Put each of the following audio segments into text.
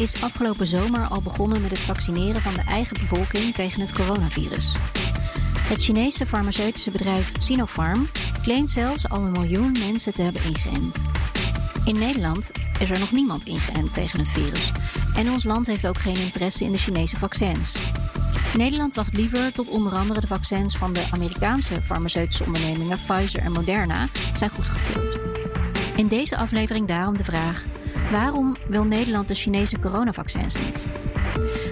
Is afgelopen zomer al begonnen met het vaccineren van de eigen bevolking tegen het coronavirus. Het Chinese farmaceutische bedrijf Sinopharm claimt zelfs al een miljoen mensen te hebben ingeënt. In Nederland is er nog niemand ingeënt tegen het virus. En ons land heeft ook geen interesse in de Chinese vaccins. Nederland wacht liever tot onder andere de vaccins van de Amerikaanse farmaceutische ondernemingen Pfizer en Moderna zijn goedgekeurd. In deze aflevering daarom de vraag: waarom wil Nederland de Chinese coronavaccins niet?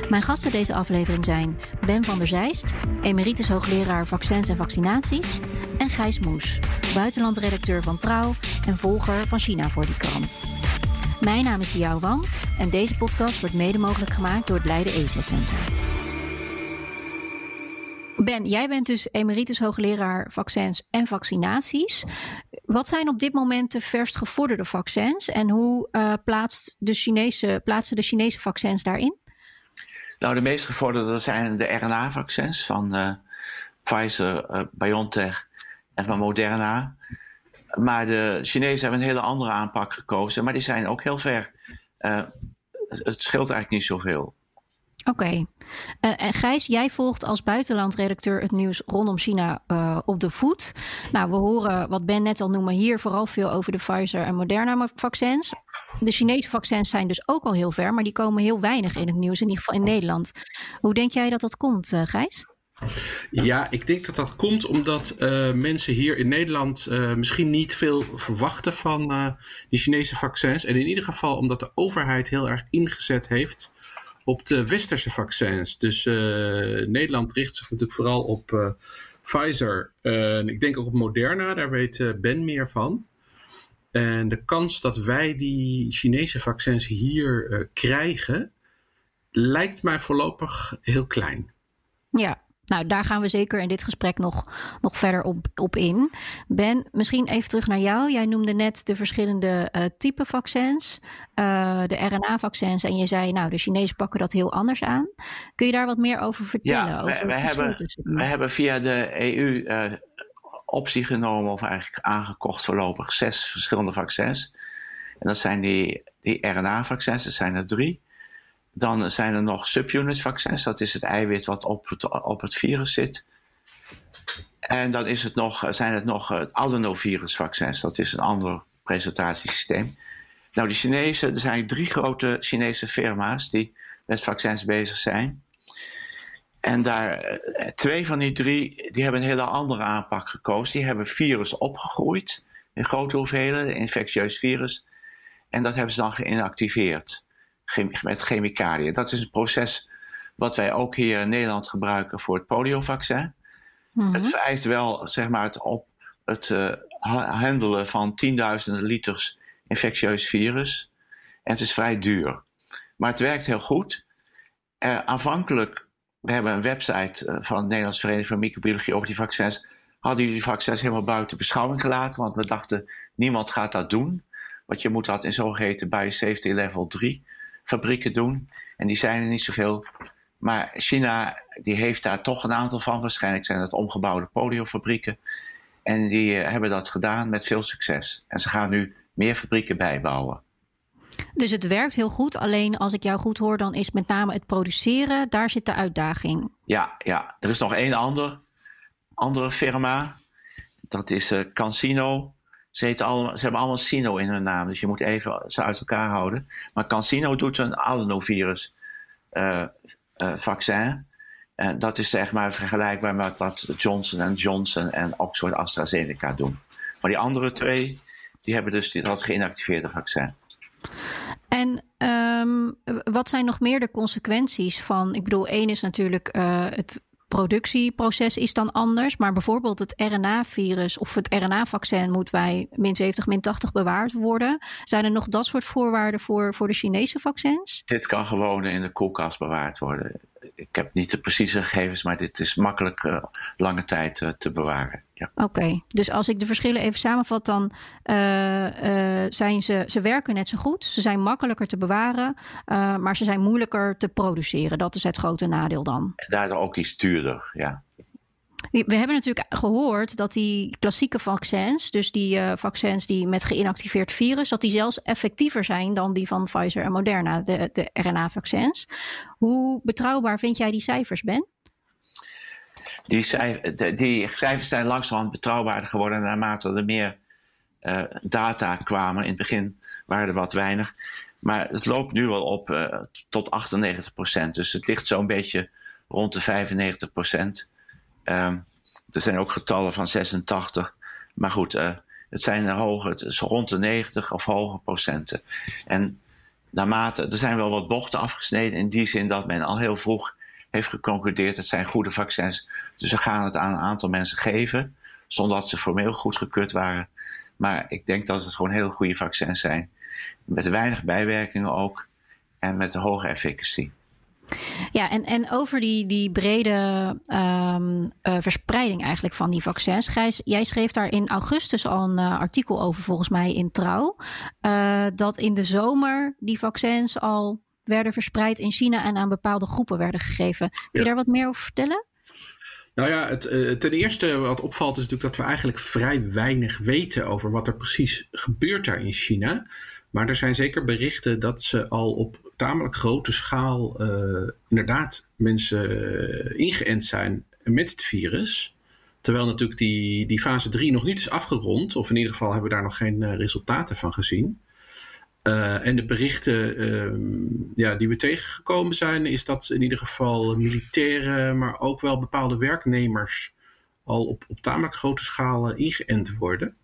Mijn gasten deze aflevering zijn Ben van der Zijst, emeritus hoogleraar vaccins en vaccinaties, en Gijs Moes, buitenlandredacteur van Trouw en volger van China voor die krant. Mijn naam is Diao Wang en deze podcast wordt mede mogelijk gemaakt door het Leiden ESA Center. Ben, jij bent dus emeritus hoogleraar vaccins en vaccinaties. Wat zijn op dit moment de verst gevorderde vaccins en hoe uh, plaatst de Chinese, plaatsen de Chinese vaccins daarin? Nou, de meest gevorderde zijn de RNA-vaccins van uh, Pfizer, uh, BioNTech en van Moderna. Maar de Chinezen hebben een hele andere aanpak gekozen, maar die zijn ook heel ver. Het scheelt eigenlijk niet zoveel. Oké. Okay. Uh, en Gijs, jij volgt als buitenlandredacteur het nieuws rondom China uh, op de voet. Nou, we horen wat Ben net al noemde hier vooral veel over de Pfizer en Moderna vaccins. De Chinese vaccins zijn dus ook al heel ver, maar die komen heel weinig in het nieuws, in ieder geval in Nederland. Hoe denk jij dat dat komt, uh, Gijs? Ja, ik denk dat dat komt omdat mensen hier in Nederland misschien niet veel verwachten van uh, die Chinese vaccins. En in ieder geval omdat de overheid heel erg ingezet heeft op de westerse vaccins. Dus Nederland richt zich natuurlijk vooral op Pfizer. en ik denk ook op Moderna, daar weet Ben meer van. En de kans dat wij die Chinese vaccins hier krijgen, lijkt mij voorlopig heel klein. Ja, nou, daar gaan we zeker in dit gesprek nog, nog verder op, op in. Ben, misschien even terug naar jou. Jij noemde net de verschillende uh, type vaccins, uh, de RNA-vaccins. En je zei, nou, de Chinezen pakken dat heel anders aan. Kun je daar wat meer over vertellen? Ja, over we, hebben, we hebben via de EU uh, optie genomen, of eigenlijk aangekocht voorlopig, zes verschillende vaccins. En dat zijn die, die RNA-vaccins, dat zijn er drie. Dan zijn er nog subunit vaccins, dat is het eiwit wat op het, op het virus zit. En dan is het nog, zijn het nog het adenovirus vaccins, dat is een ander presentatiesysteem. Nou, de Chinezen, er zijn drie grote Chinese firma's die met vaccins bezig zijn. En daar, twee van die drie, die hebben een hele andere aanpak gekozen. Die hebben virus opgegroeid in grote hoeveelheden, infectieus virus. En dat hebben ze dan geïnactiveerd met chemicaliën. Dat is een proces wat wij ook hier in Nederland gebruiken voor het poliovaccin. Mm-hmm. Het vereist wel zeg maar, het, op, het uh, handelen van tienduizenden liters infectieus virus. En het is vrij duur. Maar het werkt heel goed. Uh, aanvankelijk, we hebben een website uh, van de Nederlandse Vereniging voor Microbiologie over die vaccins. Hadden jullie die vaccins helemaal buiten beschouwing gelaten, want we dachten niemand gaat dat doen. Want je moet dat in zogeheten biosafety level 3 fabrieken doen. En die zijn er niet zoveel. Maar China die heeft daar toch een aantal van. Waarschijnlijk zijn het omgebouwde poliofabrieken. En die uh, hebben dat gedaan met veel succes. En ze gaan nu meer fabrieken bijbouwen. Dus het werkt heel goed. Alleen als ik jou goed hoor, dan is met name het produceren, daar zit de uitdaging. Ja, ja. er is nog één ander, andere firma. Dat is uh, Cansino. Ze, ze hebben allemaal Sino in hun naam, dus je moet even ze uit elkaar houden. Maar CanSino doet een adenovirus uh, uh, vaccin. En dat is zeg maar vergelijkbaar met wat Johnson Johnson en Oxford AstraZeneca doen. Maar die andere twee, die hebben dus dat geïnactiveerde vaccin. En um, wat zijn nog meer de consequenties van? Ik bedoel, één is natuurlijk uh, het productieproces is dan anders. Maar bijvoorbeeld het RNA-virus of het RNA-vaccin moet bij min 70, min 80 bewaard worden. Zijn er nog dat soort voorwaarden voor, voor de Chinese vaccins? Dit kan gewoon in de koelkast bewaard worden. Ik heb niet de precieze gegevens, maar dit is makkelijk uh, lange tijd uh, te bewaren. Ja. Oké, dus als ik de verschillen even samenvat, dan uh, zijn ze, ze werken net zo goed. Ze zijn makkelijker te bewaren, maar ze zijn moeilijker te produceren. Dat is het grote nadeel dan. En daardoor ook iets duurder, ja. We hebben natuurlijk gehoord dat die klassieke vaccins, dus die uh, vaccins die met geïnactiveerd virus, dat die zelfs effectiever zijn dan die van Pfizer en Moderna, de, de RNA-vaccins. Hoe betrouwbaar vind jij die cijfers, Ben? Die, die cijfers zijn langzamerhand betrouwbaarder geworden naarmate er meer uh, data kwamen. In het begin waren er wat weinig. Maar het loopt nu wel op uh, tot 98 procent. Dus het ligt zo'n beetje rond de 95 procent. Um, er zijn ook getallen van 86. Maar goed, uh, het zijn hoge, het is rond de 90 of hoge procenten. En naarmate, er zijn wel wat bochten afgesneden in die zin dat men al heel vroeg heeft geconcludeerd, het zijn goede vaccins. Dus we gaan het aan een aantal mensen geven, zonder dat ze formeel goedgekeurd waren. Maar ik denk dat het gewoon heel goede vaccins zijn. Met weinig bijwerkingen ook. En met een hoge efficacy. Ja, en, en over die, die brede um, uh, verspreiding eigenlijk van die vaccins. Gijs, jij schreef daar in augustus al een uh, artikel over, volgens mij in Trouw. Uh, dat in de zomer die vaccins al werden verspreid in China en aan bepaalde groepen werden gegeven. Kun je ja. daar wat meer over vertellen? Nou ja, het, ten eerste wat opvalt is natuurlijk dat we eigenlijk vrij weinig weten over wat er precies gebeurt daar in China. Maar er zijn zeker berichten dat ze al op tamelijk grote schaal uh, inderdaad mensen uh, ingeënt zijn met het virus. Terwijl natuurlijk die, die fase 3 nog niet is afgerond. Of in ieder geval hebben we daar nog geen uh, resultaten van gezien. en de berichten ehm, ja, die we tegengekomen zijn, is dat in ieder geval militairen, maar ook wel bepaalde werknemers al op, op tamelijk grote schaal ingeënt worden.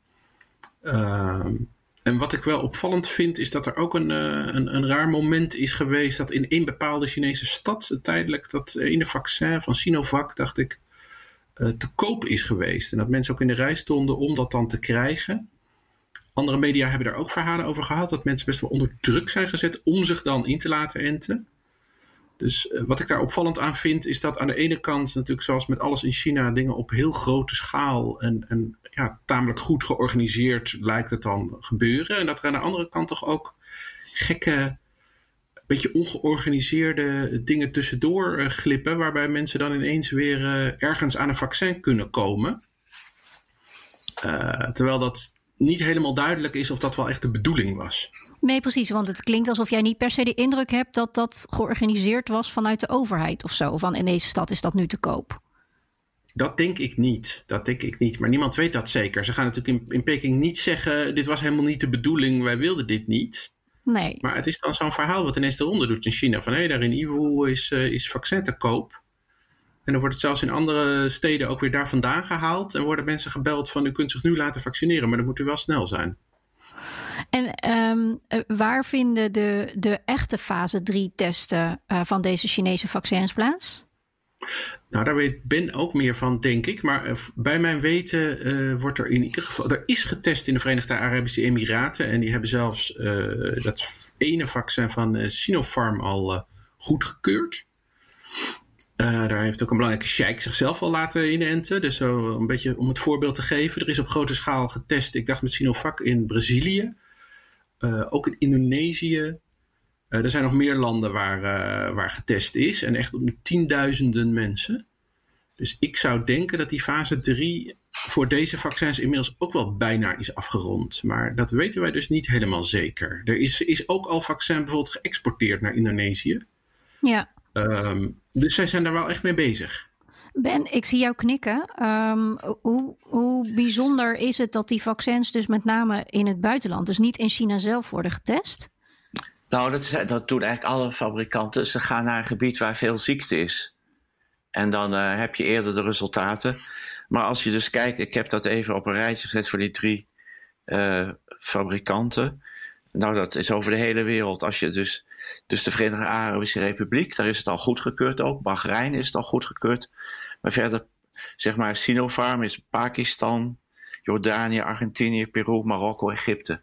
Ehm, en wat ik wel opvallend vind, is dat er ook een, uh, een, een, raar moment is geweest dat in één bepaalde Chinese stad tijdelijk dat ene vaccin van Sinovac, dacht ik, uh, te koop is geweest. En dat mensen ook in de rij stonden om dat dan te krijgen. Andere media hebben daar ook verhalen over gehad, dat mensen best wel onder druk zijn gezet om zich dan in te laten enten. Dus uh, wat ik daar opvallend aan vind, is dat aan de ene kant natuurlijk zoals met alles in China dingen op heel grote schaal en, en ja, tamelijk goed georganiseerd lijkt het dan gebeuren. En dat er aan de andere kant toch ook gekke, beetje ongeorganiseerde dingen tussendoor uh, glippen, waarbij mensen dan ineens weer uh, ergens aan een vaccin kunnen komen. Uh, terwijl dat niet helemaal duidelijk is of dat wel echt de bedoeling was. Nee, precies. Want het klinkt alsof jij niet per se de indruk hebt dat dat georganiseerd was vanuit de overheid of zo. Van in deze stad is dat nu te koop. Dat denk ik niet. Dat denk ik niet. Maar niemand weet dat zeker. Ze gaan natuurlijk in, in Peking niet zeggen: dit was helemaal niet de bedoeling, wij wilden dit niet. Nee. Maar het is dan zo'n verhaal wat ineens de ronde doet in China. Van hé, hey, daar in Iwu is, uh, is vaccin te koop. En dan wordt het zelfs in andere steden ook weer daar vandaan gehaald. En worden mensen gebeld van u kunt zich nu laten vaccineren, maar dan moet u wel snel zijn. En um, waar vinden de, de echte fase 3 testen uh, van deze Chinese vaccins plaats? Nou, daar weet Ben ook meer van, denk ik. Maar uh, bij mijn weten uh, wordt er in ieder geval. Er is getest in de Verenigde Arabische Emiraten. En die hebben zelfs dat ene vaccin van Sinopharm al goedgekeurd. daar heeft ook een belangrijke sheik zichzelf al laten inenten. Dus zo een beetje om het voorbeeld te geven. Er is op grote schaal getest, ik dacht met Sinovac in Brazilië. Ook in Indonesië. Uh, er zijn nog meer landen waar, uh, waar getest is. En echt om tienduizenden mensen. Dus ik zou denken dat die fase 3 voor deze vaccins inmiddels ook wel bijna is afgerond. Maar dat weten wij dus niet helemaal zeker. Er is, is ook al vaccin bijvoorbeeld geëxporteerd naar Indonesië. Ja. Um, dus zij zijn daar wel echt mee bezig. Ben, ik zie jou knikken. Um, hoe, hoe bijzonder is het dat die vaccins dus met name in het buitenland, dus niet in China zelf, worden getest? Nou, dat, dat doen eigenlijk alle fabrikanten. Ze gaan naar een gebied waar veel ziekte is. En dan uh, heb je eerder de resultaten. Maar als je dus kijkt, ik heb dat even op een rijtje gezet voor die drie uh, fabrikanten. Nou, dat is over de hele wereld. Als je dus, dus de Verenigde Arabische Republiek, daar is het al goedgekeurd ook. Bahrein is het al goedgekeurd. Maar verder, zeg maar, Sinopharm is Pakistan, Jordanië, Argentinië, Peru, Marokko, Egypte.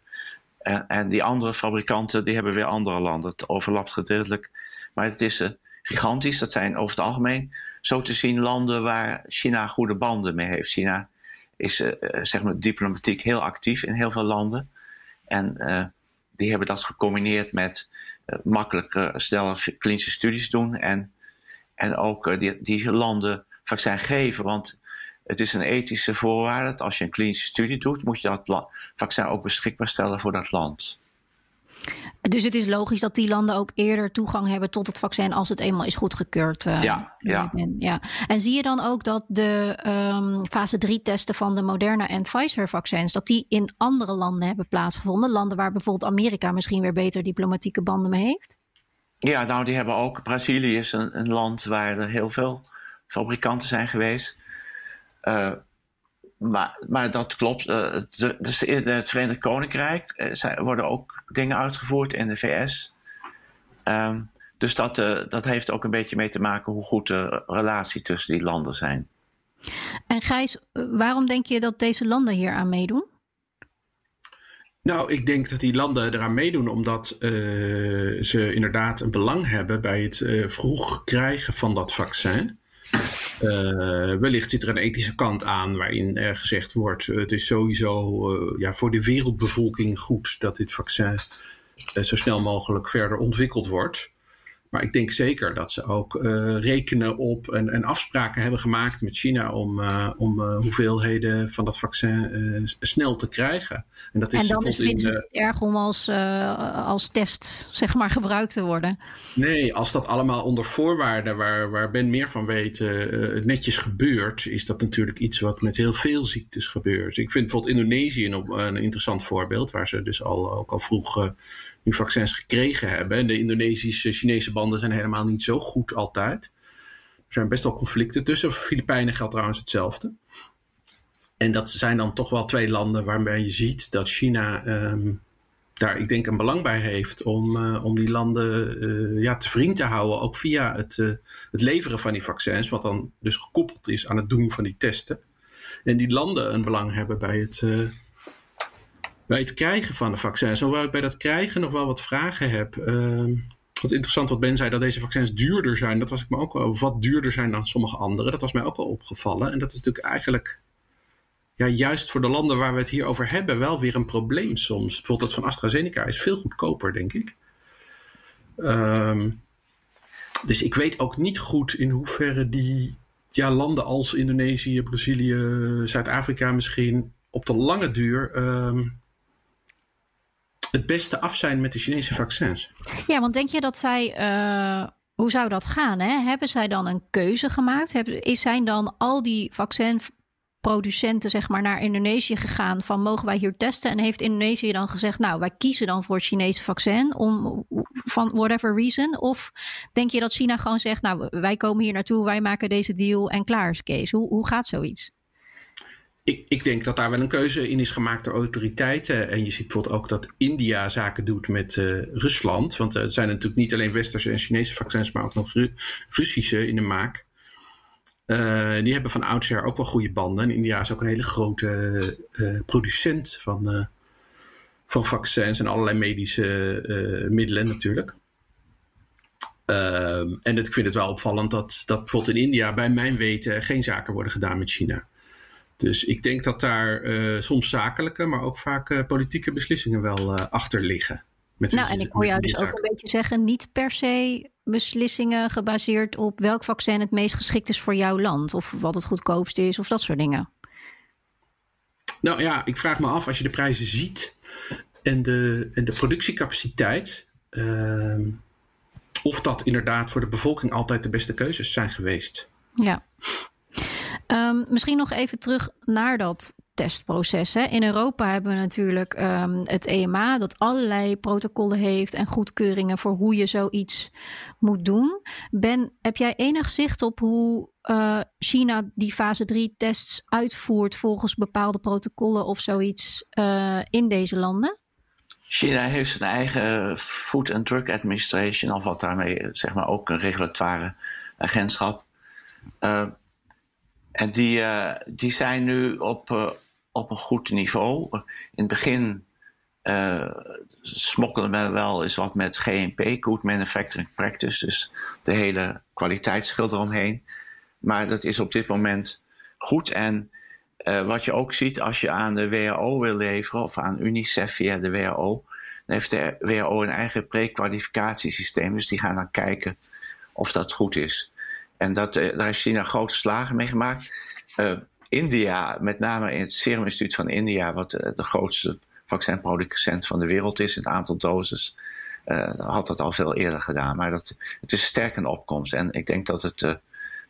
En, en, die andere fabrikanten die hebben weer andere landen. Het overlapt gedeeltelijk. Maar het is uh, gigantisch. Dat zijn over het algemeen zo te zien landen waar China goede banden mee heeft. China is uh, zeg maar diplomatiek heel actief in heel veel landen. En die hebben dat gecombineerd met makkelijk snelle klinische studies doen. En, en ook die, die landen vaccin geven. Want het is een ethische voorwaarde dat als je een klinische studie doet, moet je dat vaccin ook beschikbaar stellen voor dat land. Dus het is logisch dat die landen ook eerder toegang hebben tot het vaccin als het eenmaal is goedgekeurd. Uh, ja, ja. ja. En zie je dan ook dat de um, fase 3 testen van de Moderna en Pfizer vaccins, dat die in andere landen hebben plaatsgevonden? Landen waar bijvoorbeeld Amerika misschien weer beter diplomatieke banden mee heeft? Ja, nou die hebben ook. Brazilië is een, een land waar er heel veel fabrikanten zijn geweest. Uh, maar, maar dat klopt. Uh, de, dus in het Verenigd Koninkrijk uh, zijn, worden ook dingen uitgevoerd in de VS. Um, dus dat, dat heeft ook een beetje mee te maken hoe goed de relatie tussen die landen zijn. En Gijs, waarom denk je dat deze landen hier aan meedoen? Nou, ik denk dat die landen eraan meedoen omdat uh, ze inderdaad een belang hebben bij het uh, vroeg krijgen van dat vaccin. Uh, wellicht zit er een ethische kant aan waarin er gezegd wordt: het is sowieso uh, ja, voor de wereldbevolking goed dat dit vaccin zo snel mogelijk verder ontwikkeld wordt. Maar ik denk zeker dat ze ook uh, rekenen op en, en, afspraken hebben gemaakt met China om, uh, om uh, hoeveelheden van dat vaccin snel te krijgen. En, dat is en dan is het niet erg om als, als test zeg maar, gebruikt te worden. Nee, als dat allemaal onder voorwaarden waar, waar Ben meer van weet netjes gebeurt, is dat natuurlijk iets wat met heel veel ziektes gebeurt. Ik vind bijvoorbeeld Indonesië een, een interessant voorbeeld, waar ze dus al, ook al vroeg nu vaccins gekregen hebben. de Indonesische-Chinese banden zijn helemaal niet zo goed altijd. Er zijn best wel conflicten tussen. Voor Filipijnen geldt trouwens hetzelfde. En dat zijn dan toch wel twee landen waarbij je ziet dat China um, daar, ik denk, een belang bij heeft om, uh, om die landen uh, ja, te vriend te houden. Ook via het, uh, het leveren van die vaccins, wat dan dus gekoppeld is aan het doen van die testen. En die landen een belang hebben bij het bij het krijgen van de vaccins. Hoewel ik bij dat krijgen nog wel wat vragen heb. Uh, wat interessant wat Ben zei, dat deze vaccins duurder zijn. Dat was ik me ook wel, wat duurder zijn dan sommige andere. Dat was mij ook wel opgevallen. En dat is natuurlijk eigenlijk, ja, juist voor de landen waar we het hier over hebben, wel weer een probleem soms. Bijvoorbeeld dat van AstraZeneca is veel goedkoper, denk ik. Um, dus ik weet ook niet goed in hoeverre die ja, landen als Indonesië, Brazilië, Zuid-Afrika misschien op de lange duur um, het beste af zijn met de Chinese vaccins. Ja, want denk je dat zij. Uh, hoe zou dat gaan? Hè? Hebben zij dan een keuze gemaakt? is, zijn dan al die vaccinproducenten zeg maar, naar Indonesië gegaan van mogen wij hier testen? En heeft Indonesië dan gezegd, nou wij kiezen dan voor het Chinese vaccin om van whatever reason? Of denk je dat China gewoon zegt, nou wij komen hier naartoe, wij maken deze deal en klaar is Kees? Hoe, hoe gaat zoiets? Ik, ik, denk dat daar wel een keuze in is gemaakt door autoriteiten. En je ziet bijvoorbeeld ook dat India zaken doet met uh, Rusland. Want uh, het zijn natuurlijk niet alleen westerse en Chinese vaccins, maar ook nog Ru Russische in de maak. Uh, die hebben van oudsher ook wel goede banden. En India is ook een hele grote producent van, van vaccins en allerlei medische middelen natuurlijk. Ehm, en het, ik vind het wel opvallend dat, dat bijvoorbeeld in India bij mijn weten geen zaken worden gedaan met China. Dus ik denk dat daar uh, soms zakelijke, maar ook vaak uh, politieke beslissingen wel uh, achter liggen. nou, en ik hoor jou dus ook een beetje zeggen: niet per se beslissingen gebaseerd op welk vaccin het meest geschikt is voor jouw land. Of wat het goedkoopst is, of dat soort dingen. Nou ja, ik vraag me af als je de prijzen ziet en de, en de productiecapaciteit. Ehm, of dat inderdaad voor de bevolking altijd de beste keuzes zijn geweest. Ja. Um, misschien nog even terug naar dat testproces. Hè. In Europa hebben we natuurlijk um, het EMA, dat allerlei protocollen heeft en goedkeuringen voor hoe je zoiets moet doen. Ben, heb jij enig zicht op hoe uh, China die fase 3 tests uitvoert volgens bepaalde protocollen of zoiets uh, in deze landen? China heeft zijn eigen Food and Drug Administration, of wat daarmee zeg maar ook een regulatoire agentschap. Uh, En die, die zijn nu op, op een goed niveau. In het begin uh, smokkelen we wel eens wat met GMP, Good Manufacturing Practice, dus de hele kwaliteitsschil eromheen. Maar dat is op dit moment goed. En wat je ook ziet als je aan de WHO wil leveren, of aan UNICEF via de WHO, dan heeft de WHO een eigen prekwalificatiesysteem. Dus die gaan dan kijken of dat goed is. En dat, uh, daar heeft China grote slagen mee gemaakt. India, met name in het Serum Instituut van India, wat de grootste vaccinproducent van de wereld is, het aantal doses, uh, had dat al veel eerder gedaan. Maar dat, het is sterk een opkomst. En ik denk dat het uh,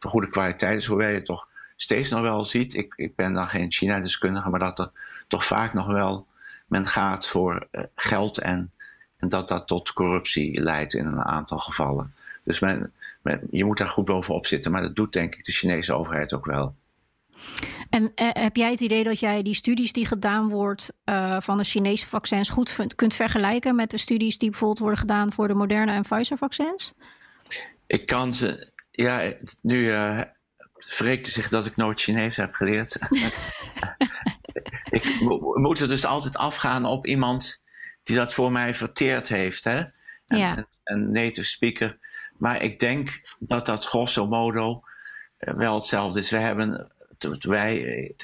goede kwaliteit is, hoewel je toch steeds nog wel ziet. Ik, ik ben dan geen China-deskundige, maar dat er toch vaak nog wel men gaat voor geld en, en dat dat tot corruptie leidt in een aantal gevallen. Dus men, men, je moet daar goed bovenop zitten, maar dat doet denk ik de Chinese overheid ook wel. En eh, heb jij het idee dat jij die studies die gedaan wordt uh, van de Chinese vaccins goed kunt vergelijken met de studies die bijvoorbeeld worden gedaan voor de Moderna en Pfizer vaccins? Ik kan ze, ja, nu uh, wreekte zich dat ik nooit Chinees heb geleerd. ik moet er dus altijd afgaan op iemand die dat voor mij verteerd heeft, hè? Ja. Een native speaker. Maar ik denk dat dat grosso modo wel hetzelfde is. We hebben wij,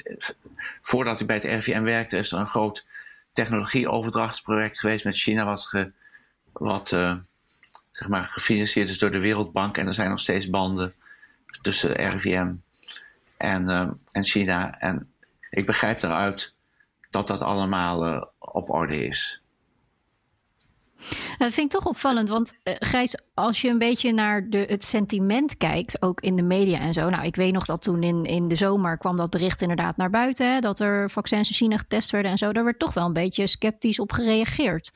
voordat ik bij het RVM werkte, is er een groot technologieoverdrachtsproject geweest met China, wat, uh, zeg maar gefinancierd is door de Wereldbank. En er zijn nog steeds banden tussen RVM en, uh, en China. En ik begrijp eruit dat dat allemaal op orde is. Dat vind ik toch opvallend, want uh, Gijs, als je een beetje naar de, het sentiment kijkt, ook in de media en zo. Nou, ik weet nog dat toen in, in de zomer kwam dat bericht inderdaad naar buiten, hè, dat er vaccins in China getest werden en zo. Daar werd toch wel een beetje sceptisch op gereageerd.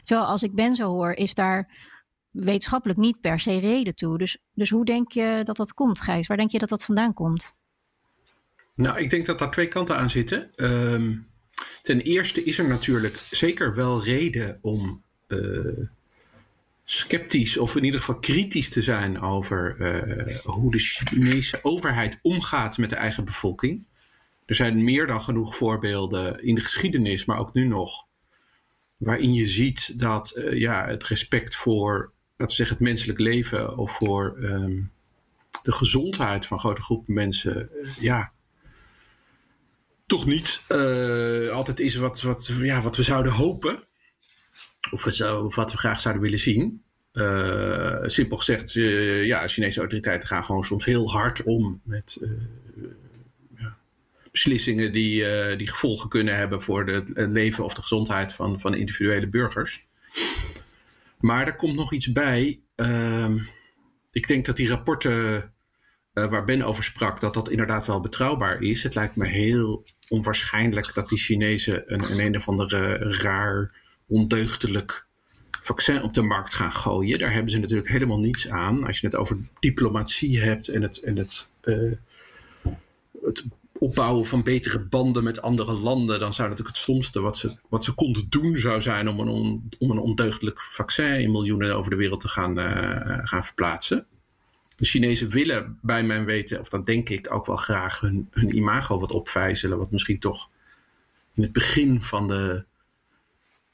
Terwijl als ik Ben zo hoor, is daar wetenschappelijk niet per se reden toe. Dus, dus hoe denk je dat dat komt, Gijs? Waar denk je dat dat vandaan komt? Nou, ik denk dat daar twee kanten aan zitten. Um, ten eerste is er natuurlijk zeker wel reden om sceptisch of in ieder geval kritisch te zijn over uh, hoe de Chinese overheid omgaat met de eigen bevolking. Er zijn meer dan genoeg voorbeelden in de geschiedenis, maar ook nu nog, waarin je ziet dat uh, ja, het respect voor, laten we zeggen, het menselijk leven of voor um, de gezondheid van grote groepen mensen, ja, toch niet altijd is wat, wat, ja, wat we zouden hopen. Of, wat we graag zouden willen zien. Uh, simpel gezegd, uh, ja, Chinese autoriteiten gaan gewoon soms heel hard om met uh, ja, beslissingen die, die gevolgen kunnen hebben voor de, het leven of de gezondheid van, van individuele burgers. Maar er komt nog iets bij. Ehm, ik denk dat die rapporten waar Ben over sprak, dat dat inderdaad wel betrouwbaar is. Het lijkt me heel onwaarschijnlijk dat die Chinezen een, een, een of andere raar ondeugdelijk vaccin op de markt gaan gooien. Daar hebben ze natuurlijk helemaal niets aan. Als je het over diplomatie hebt en het, en het, uh, het opbouwen van betere banden met andere landen, dan zou natuurlijk het stomste wat ze, wat ze konden doen zou zijn om een, on, om een ondeugdelijk vaccin in miljoenen over de wereld te gaan, uh, gaan verplaatsen. De Chinezen willen bij mijn weten, of dat denk ik ook wel graag, hun, hun imago wat opvijzelen. Wat misschien toch in het begin van de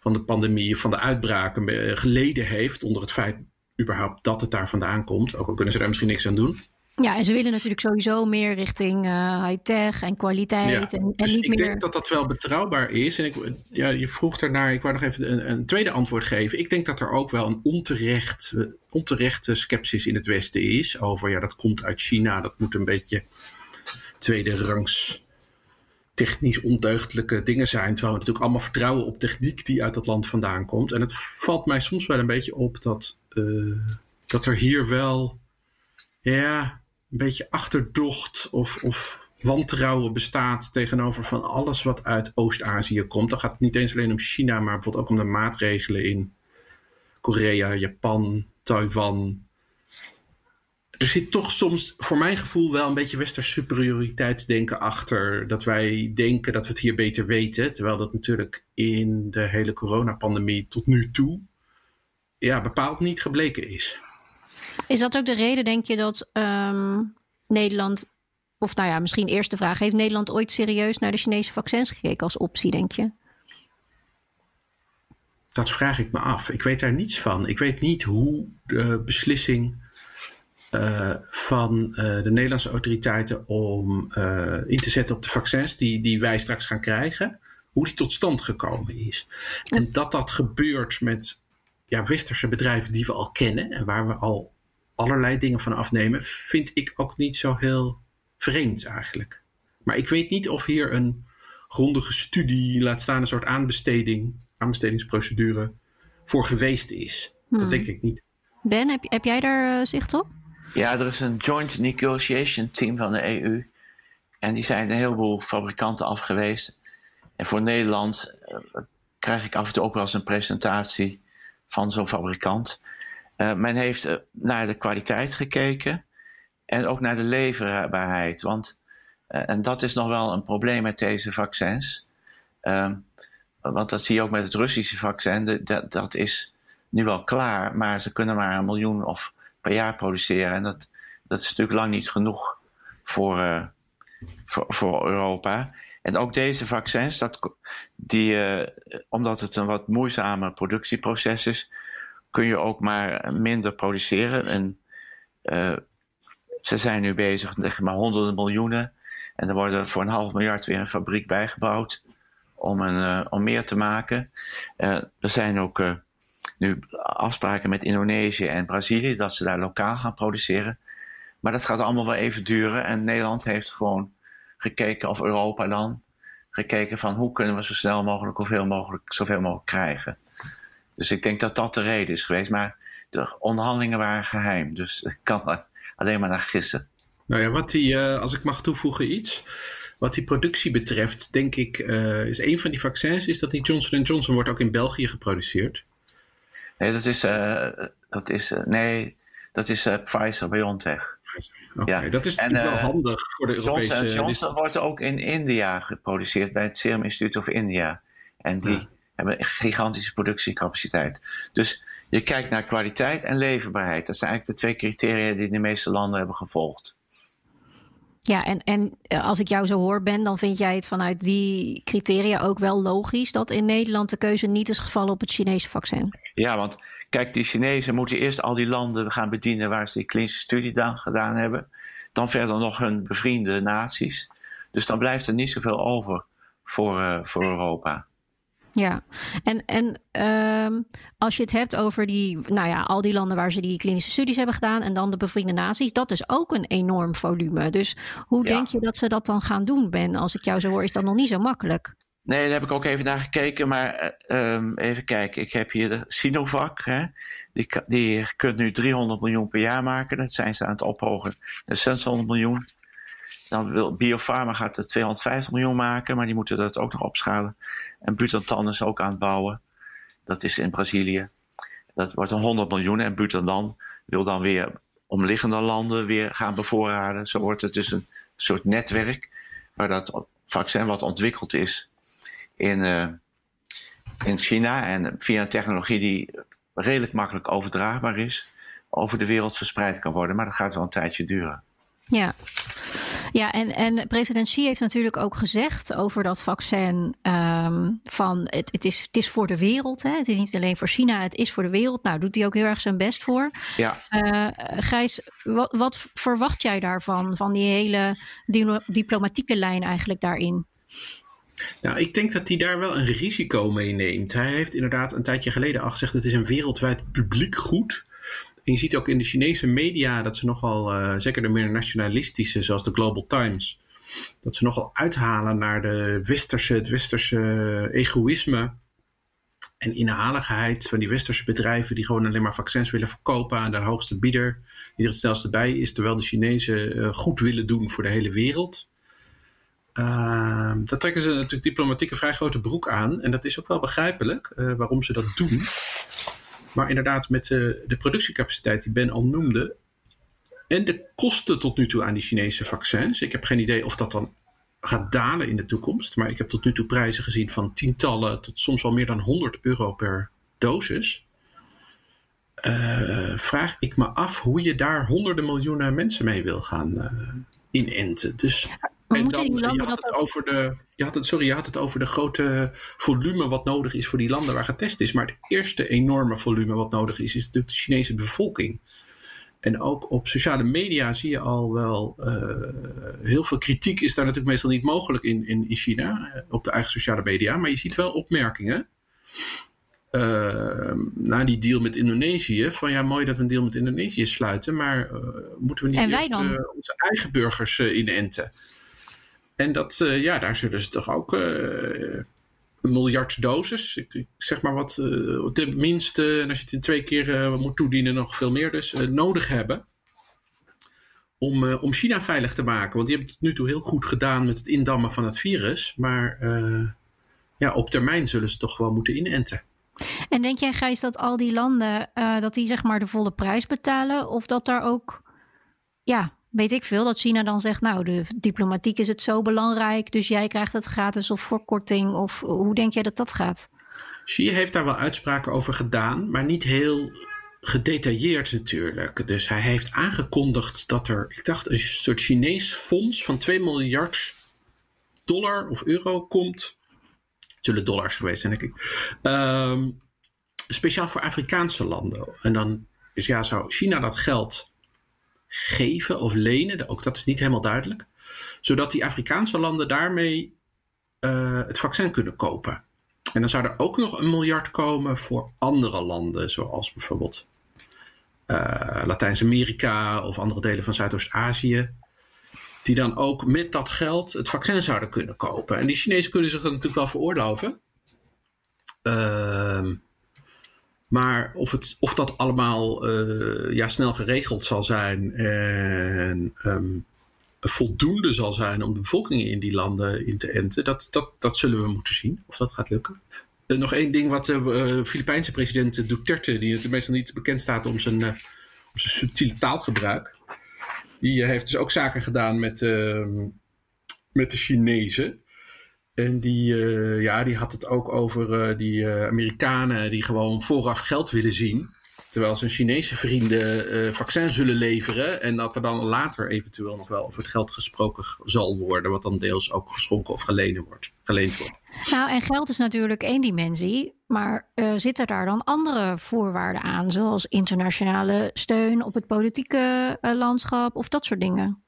van de pandemie, van de uitbraken eh, geleden heeft. Onder het feit überhaupt dat het daar vandaan komt. Ook al kunnen ze daar misschien niks aan doen. Ja, en ze willen natuurlijk sowieso meer richting uh, high-tech en kwaliteit. Ja, en, en dus niet ik meer... denk dat dat wel betrouwbaar is. En ik, ja, je vroeg ernaar, ik wou nog even een, een, tweede antwoord geven. Ik denk dat er ook wel een onterecht, onterechte sceptisch in het Westen is. Over, ja, dat komt uit China. Dat moet een beetje tweede rangs technisch ondeugdelijke dingen zijn. Terwijl we natuurlijk allemaal vertrouwen op techniek die uit dat land vandaan komt. En het valt mij soms wel een beetje op dat, uh, dat er hier wel ja, een beetje achterdocht of, of wantrouwen bestaat tegenover van alles wat uit Oost-Azië komt. Dan gaat het niet eens alleen om China, maar bijvoorbeeld ook om de maatregelen in Korea, Japan, Taiwan, er zit toch soms, voor mijn gevoel, wel een beetje westers superioriteitsdenken achter. Dat wij denken dat we het hier beter weten. Terwijl dat natuurlijk in de hele coronapandemie tot nu toe ja, bepaald niet gebleken is. Is dat ook de reden, denk je, dat um, Nederland of nou ja, misschien eerste vraag. Heeft Nederland ooit serieus naar de Chinese vaccins gekeken als optie, denk je? Dat vraag ik me af. Ik weet daar niets van. Ik weet niet hoe de beslissing uh, van uh, de Nederlandse autoriteiten om uh, in te zetten op de vaccins die, die wij straks gaan krijgen, hoe die tot stand gekomen is. En dat dat gebeurt met ja, westerse bedrijven die we al kennen en waar we al allerlei dingen van afnemen, vind ik ook niet zo heel vreemd eigenlijk. Maar ik weet niet of hier een grondige studie, laat staan een soort aanbesteding, aanbestedingsprocedure voor geweest is. Dat hmm. denk ik niet. Ben, heb, heb jij daar zicht op? Ja, er is een joint negotiation team van de EU. En die zijn een heleboel fabrikanten afgeweest. En voor Nederland uh, krijg ik af en toe ook wel eens een presentatie van zo'n fabrikant. Uh, men heeft uh, naar de kwaliteit gekeken en ook naar de leverbaarheid. Want, en dat is nog wel een probleem met deze vaccins. Ehm, want dat zie je ook met het Russische vaccin. Dat is nu wel klaar, maar ze kunnen maar een miljoen of per jaar produceren. En dat, dat is natuurlijk lang niet genoeg voor, uh, voor, voor, Europa. En ook deze vaccins, dat, die, uh, omdat het een wat moeizame productieproces is, kun je ook maar minder produceren. En uh, ze zijn nu bezig met maar honderden miljoenen. En er worden voor een half miljard weer een fabriek bijgebouwd om, een, om meer te maken. er zijn ook nu afspraken met Indonesië en Brazilië dat ze daar lokaal gaan produceren. Maar dat gaat allemaal wel even duren. En Nederland heeft gewoon gekeken, of Europa dan, gekeken van hoe kunnen we zo snel mogelijk hoeveel mogelijk, zoveel mogelijk krijgen. Dus ik denk dat dat de reden is geweest. Maar de onderhandelingen waren geheim. Dus ik kan alleen maar naar gissen. Nou ja, wat die, uh, als ik mag toevoegen iets. Wat die productie betreft, denk ik, uh, is een van die vaccins, is dat die Johnson Johnson wordt ook in België geproduceerd. Nee, dat is, uh, dat is, uh, nee, dat is uh, Pfizer BioNTech. Okay, ja. Dat is en, wel handig voor de Europese... Johnson Johnson wordt ook in India geproduceerd bij het Serum Institute of India. En die ja. hebben een gigantische productiecapaciteit. Dus je kijkt naar kwaliteit en leverbaarheid. Dat zijn eigenlijk de twee criteria die de meeste landen hebben gevolgd. Ja, en, en als ik jou zo hoor, Ben, dan vind jij het vanuit die criteria ook wel logisch dat in Nederland de keuze niet is gevallen op het Chinese vaccin. Ja, want kijk, die Chinezen moeten eerst al die landen gaan bedienen waar ze die klinische studie dan gedaan hebben. Dan verder nog hun bevriende naties. Dus dan blijft er niet zoveel over voor, uh, voor Europa. Ja, en, en uh, als je het hebt over die, nou ja, al die landen waar ze die klinische studies hebben gedaan en dan de bevriende naties, dat is ook een enorm volume. Dus hoe denk je dat ze dat dan gaan doen, Ben? Als ik jou zo hoor, is dat nog niet zo makkelijk. Nee, daar heb ik ook even naar gekeken. Maar uh, even kijken, ik heb hier de Sinovac. Hè? Die, die kunt nu 300 miljoen per jaar maken. Dat zijn ze aan het ophogen. Dus 600 miljoen. Dan wil Biopharma gaat er 250 miljoen maken, maar die moeten dat ook nog opschalen. En Butantan is ook aan het bouwen. Dat is in Brazilië. Dat wordt een 100 miljoen. En Butantan wil dan weer omliggende landen weer gaan bevoorraden. Zo wordt het dus een soort netwerk waar dat vaccin wat ontwikkeld is in, uh, in China. En via een technologie die redelijk makkelijk overdraagbaar is, over de wereld verspreid kan worden. Maar dat gaat wel een tijdje duren. Ja, ja en, en president Xi heeft natuurlijk ook gezegd over dat vaccin: um, van het, het, is, het is voor de wereld. Hè? Het is niet alleen voor China, het is voor de wereld. Nou, doet hij ook heel erg zijn best voor. Ja. Uh, Gijs, wat, wat, verwacht jij daarvan, van die hele diplomatieke lijn eigenlijk daarin? Nou, ik denk dat hij daar wel een risico mee neemt. Hij heeft inderdaad een tijdje geleden al gezegd: het is een wereldwijd publiek goed. En je ziet ook in de Chinese media dat ze nogal, uh, zeker de meer nationalistische, zoals de Global Times, dat ze nogal uithalen naar de westerse, het westerse egoïsme en inhaligheid van die westerse bedrijven die gewoon alleen maar vaccins willen verkopen aan de hoogste bieder, die er het snelste bij is, terwijl de Chinezen uh, goed willen doen voor de hele wereld. Uh, daar trekken ze natuurlijk diplomatiek een vrij grote broek aan. En dat is ook wel begrijpelijk uh, waarom ze dat doen. Maar inderdaad, met de, de productiecapaciteit die Ben al noemde. En de kosten tot nu toe aan die Chinese vaccins. Ik heb geen idee of dat dan gaat dalen in de toekomst. Maar ik heb tot nu toe prijzen gezien van tientallen tot soms wel meer dan 100 euro per dosis. Uh, vraag ik me af hoe je daar honderden miljoenen mensen mee wil gaan, uh, inenten. Dus, Maar en moeten dan, die je had dat het ook... over de, je had het, sorry, je had het over de grote volume wat nodig is voor die landen waar getest is. Maar het eerste enorme volume wat nodig is, is natuurlijk de Chinese bevolking. En ook op sociale media zie je al wel uh, heel veel kritiek is daar natuurlijk meestal niet mogelijk in, in, in China, uh, op de eigen sociale media. Maar je ziet wel opmerkingen uh, na die deal met Indonesië. Van ja, mooi dat we een deal met Indonesië sluiten, maar moeten we niet eerst onze eigen burgers inenten? En dat, ja, daar zullen ze toch ook een miljard doses, ik, zeg maar wat, uh, tenminste, en als je het in twee keer moet toedienen, nog veel meer dus, nodig hebben. Om, om China veilig te maken. Want die hebben het nu toe heel goed gedaan met het indammen van het virus. Maar ja, op termijn zullen ze toch wel moeten inenten. En denk jij, Gijs, dat al die landen, dat die zeg maar de volle prijs betalen? Of dat daar ook, ja, weet ik veel, dat China dan zegt, nou, de diplomatiek is het zo belangrijk, dus jij krijgt het gratis of voor korting? Of hoe denk jij dat dat gaat? Xi heeft daar wel uitspraken over gedaan, maar niet heel gedetailleerd natuurlijk. Dus hij heeft aangekondigd dat er, ik dacht, een soort Chinees fonds van 2 miljard dollar of euro komt. Het zullen dollars geweest zijn, denk ik. Um, speciaal voor Afrikaanse landen. En dan, dus ja, zou China dat geld geven of lenen, ook dat is niet helemaal duidelijk, zodat die Afrikaanse landen daarmee uh, het vaccin kunnen kopen. En dan zou er ook nog een miljard komen voor andere landen, zoals bijvoorbeeld uh, Latijns-Amerika of andere delen van Zuidoost-Azië, die dan ook met dat geld het vaccin zouden kunnen kopen. En die Chinezen kunnen zich dat natuurlijk wel veroorloven. Uh, maar of, het, of dat allemaal uh, ja, snel geregeld zal zijn en um, voldoende zal zijn om de bevolking in die landen in te enten, dat, dat, dat zullen we moeten zien of dat gaat lukken. Uh, nog één ding wat de uh, Filipijnse president Duterte, die meestal niet bekend staat om zijn, om zijn subtiele taalgebruik, die heeft dus ook zaken gedaan met, met de Chinezen. En die, uh, ja, die had het ook over uh, die uh, Amerikanen die gewoon vooraf geld willen zien. Terwijl zijn Chinese vrienden vaccins zullen leveren. En dat er dan later eventueel nog wel over het geld gesproken zal worden. Wat dan deels ook geschonken of geleend wordt. Geleend wordt. Nou, en geld is natuurlijk één dimensie. Maar zitten daar dan andere voorwaarden aan? Zoals internationale steun op het politieke landschap of dat soort dingen?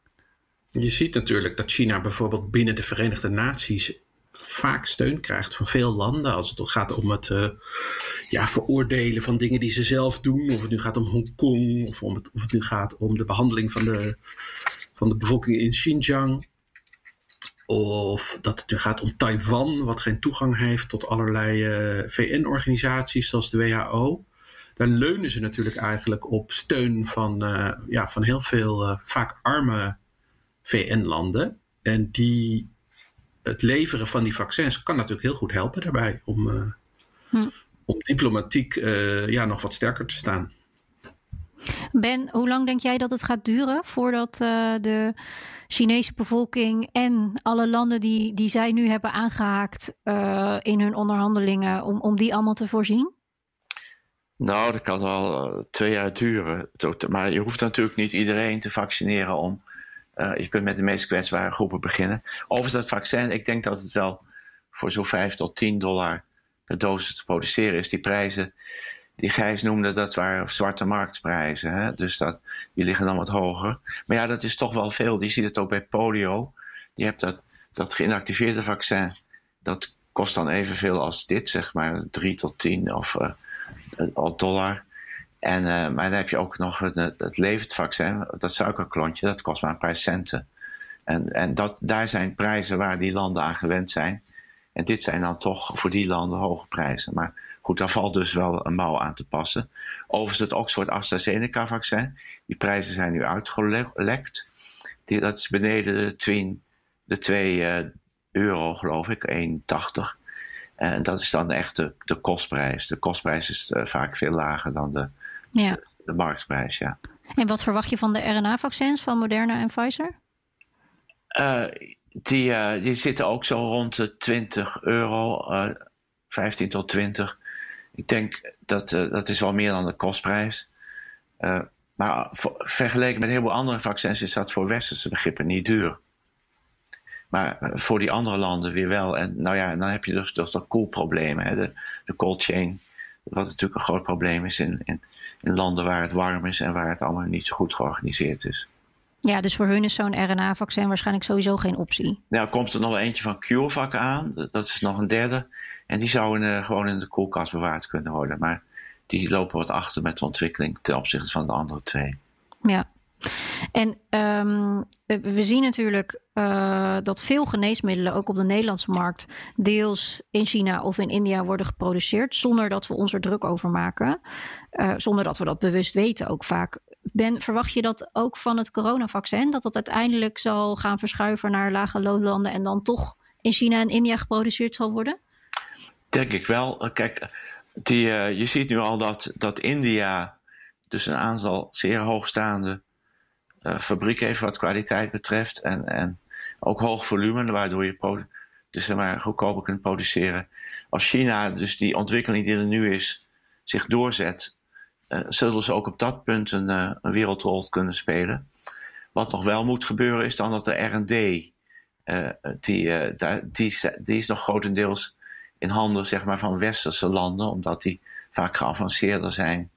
Je ziet natuurlijk dat China bijvoorbeeld binnen de Verenigde Naties vaak steun krijgt van veel landen als het gaat om het uh, ja, veroordelen van dingen die ze zelf doen. Of het nu gaat om Hongkong, of, om het, of het nu gaat om de behandeling van de, van de bevolking in Xinjiang. Of dat het nu gaat om Taiwan, wat geen toegang heeft tot allerlei uh, VN-organisaties zoals de WHO. Daar leunen ze natuurlijk eigenlijk op steun van, uh, ja, van heel veel vaak arme VN-landen. En die het leveren van die vaccins kan natuurlijk heel goed helpen daarbij om, uh, hm. om diplomatiek uh, ja, nog wat sterker te staan. Ben, hoe lang denk jij dat het gaat duren voordat uh, de Chinese bevolking en alle landen die, die zij nu hebben aangehaakt in hun onderhandelingen, om, om die allemaal te voorzien? Nou, dat kan wel twee jaar duren. Maar je hoeft natuurlijk niet iedereen te vaccineren om uh, je kunt met de meest kwetsbare groepen beginnen. Overigens, dat vaccin, ik denk dat het wel voor zo'n 5 tot 10 dollar per dosis te produceren is. Die prijzen, die Gijs noemde, dat waren zwarte marktprijzen. Hè? Dus dat, die liggen dan wat hoger. Maar ja, dat is toch wel veel. Je ziet het ook bij polio. Je hebt dat, dat geïnactiveerde vaccin. Dat kost dan evenveel als dit, zeg maar. 3 tot 10 of uh, dollar. En, uh, maar dan heb je ook nog het, het levend vaccin, dat suikerklontje, dat kost maar een paar centen. En, en dat, daar zijn prijzen waar die landen aan gewend zijn. En dit zijn dan toch voor die landen hoge prijzen. Maar goed, daar valt dus wel een mouw aan te passen. Overigens het Oxford AstraZeneca-vaccin, die prijzen zijn nu uitgelekt. Die, dat is beneden de, twin, de 2 uh, euro, geloof ik, 1,80. En dat is dan echt de, kostprijs. De kostprijs is uh, vaak veel lager dan de, ja. de, marktprijs, ja. En wat verwacht je van de RNA-vaccins van Moderna en Pfizer? Uh, die, uh, die zitten ook zo rond de 20 euro, uh, 15 tot 20. Ik denk dat dat is wel meer dan de kostprijs. Maar vergeleken met heel veel andere vaccins is dat voor westerse begrippen niet duur. Maar eh, voor die andere landen weer wel. En nou ja, dan heb je dus, dus dat koelprobleem, de, de cold chain. Wat natuurlijk een groot probleem is in, in, in landen waar het warm is en waar het allemaal niet zo goed georganiseerd is. Ja, dus voor hun is zo'n RNA-vaccin waarschijnlijk sowieso geen optie. Nou, komt er nog eentje van CureVac aan. Dat is nog een derde. En die zouden gewoon in de koelkast bewaard kunnen worden. Maar die lopen wat achter met de ontwikkeling ten opzichte van de andere twee. Ja. En um, we zien natuurlijk uh, dat veel geneesmiddelen ook op de Nederlandse markt deels in China of in India worden geproduceerd zonder dat we ons er druk over maken. Uh, zonder dat we dat bewust weten ook vaak. Ben, verwacht je dat ook van het coronavaccin? Dat dat uiteindelijk zal gaan verschuiven naar lage loonlanden en dan toch in China en India geproduceerd zal worden? Denk ik wel. Kijk, die, je ziet nu al dat, dat India dus een aantal zeer hoogstaande uh, fabrieken heeft wat kwaliteit betreft. En, en ook hoog volume, waardoor je dus zeg maar, goedkoper kunt produceren. Als China dus die ontwikkeling die er nu is, zich doorzet, uh, zullen ze ook op dat punt een, uh, een, wereldrol kunnen spelen. Wat nog wel moet gebeuren is dan dat de R&D, uh, die, die, die is nog grotendeels in handen zeg maar, van westerse landen, omdat die vaak geavanceerder zijn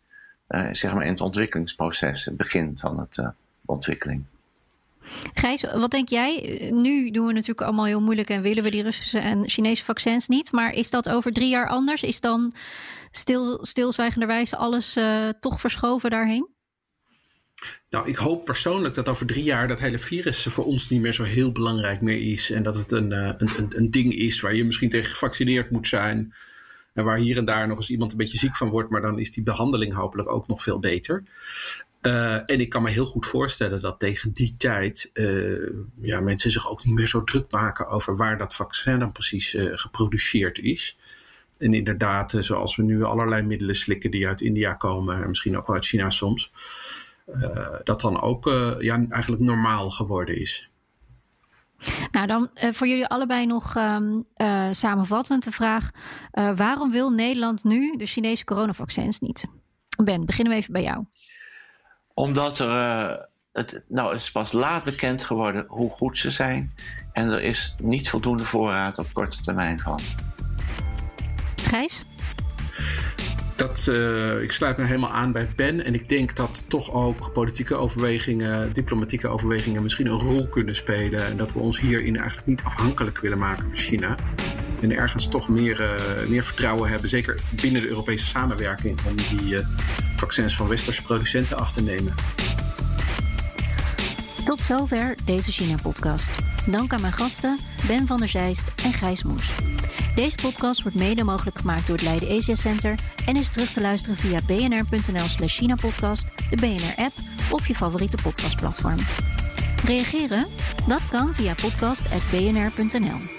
zeg maar in het ontwikkelingsproces, het begin van het ontwikkeling. Gijs, wat denk jij? Nu doen we natuurlijk allemaal heel moeilijk en willen we die Russische en Chinese vaccins niet. Maar is dat over drie jaar anders? Is dan stil, stilzwijgenderwijs alles uh, toch verschoven daarheen? Nou, ik hoop persoonlijk dat over drie jaar dat hele virus voor ons niet meer zo heel belangrijk meer is. En dat het een, uh, een, een, een ding is waar je misschien tegen gevaccineerd moet zijn. En waar hier en daar nog eens iemand een beetje ziek van wordt, maar dan is die behandeling hopelijk ook nog veel beter. Uh, en ik kan me heel goed voorstellen dat tegen die tijd uh, ja, mensen zich ook niet meer zo druk maken over waar dat vaccin dan precies uh, geproduceerd is. En inderdaad, zoals we nu allerlei middelen slikken die uit India komen, en misschien ook wel uit China soms, dat dan ook ja, eigenlijk normaal geworden is. Nou, dan voor jullie allebei nog um, samenvattend de vraag: waarom wil Nederland nu de Chinese coronavaccins niet? Ben, beginnen we even bij jou omdat er. Uh, het, nou, het is pas laat bekend geworden hoe goed ze zijn. En er is niet voldoende voorraad op korte termijn van. Gijs? Dat, uh, ik sluit me helemaal aan bij Ben. En ik denk dat toch ook politieke overwegingen, diplomatieke overwegingen misschien een rol kunnen spelen. En dat we ons hierin eigenlijk niet afhankelijk willen maken van China. En ergens toch meer, uh, meer vertrouwen hebben, zeker binnen de Europese samenwerking, om die uh, vaccins van westerse producenten af te nemen. Tot zover deze China-podcast. Dank aan mijn gasten Ben van der Zijst en Gijs Moes. Deze podcast wordt mede mogelijk gemaakt door het Leiden Asia Center en is terug te luisteren via bnr.nl/slash China-podcast, de BNR-app of je favoriete podcastplatform. Reageren? Dat kan via podcast.bnr.nl.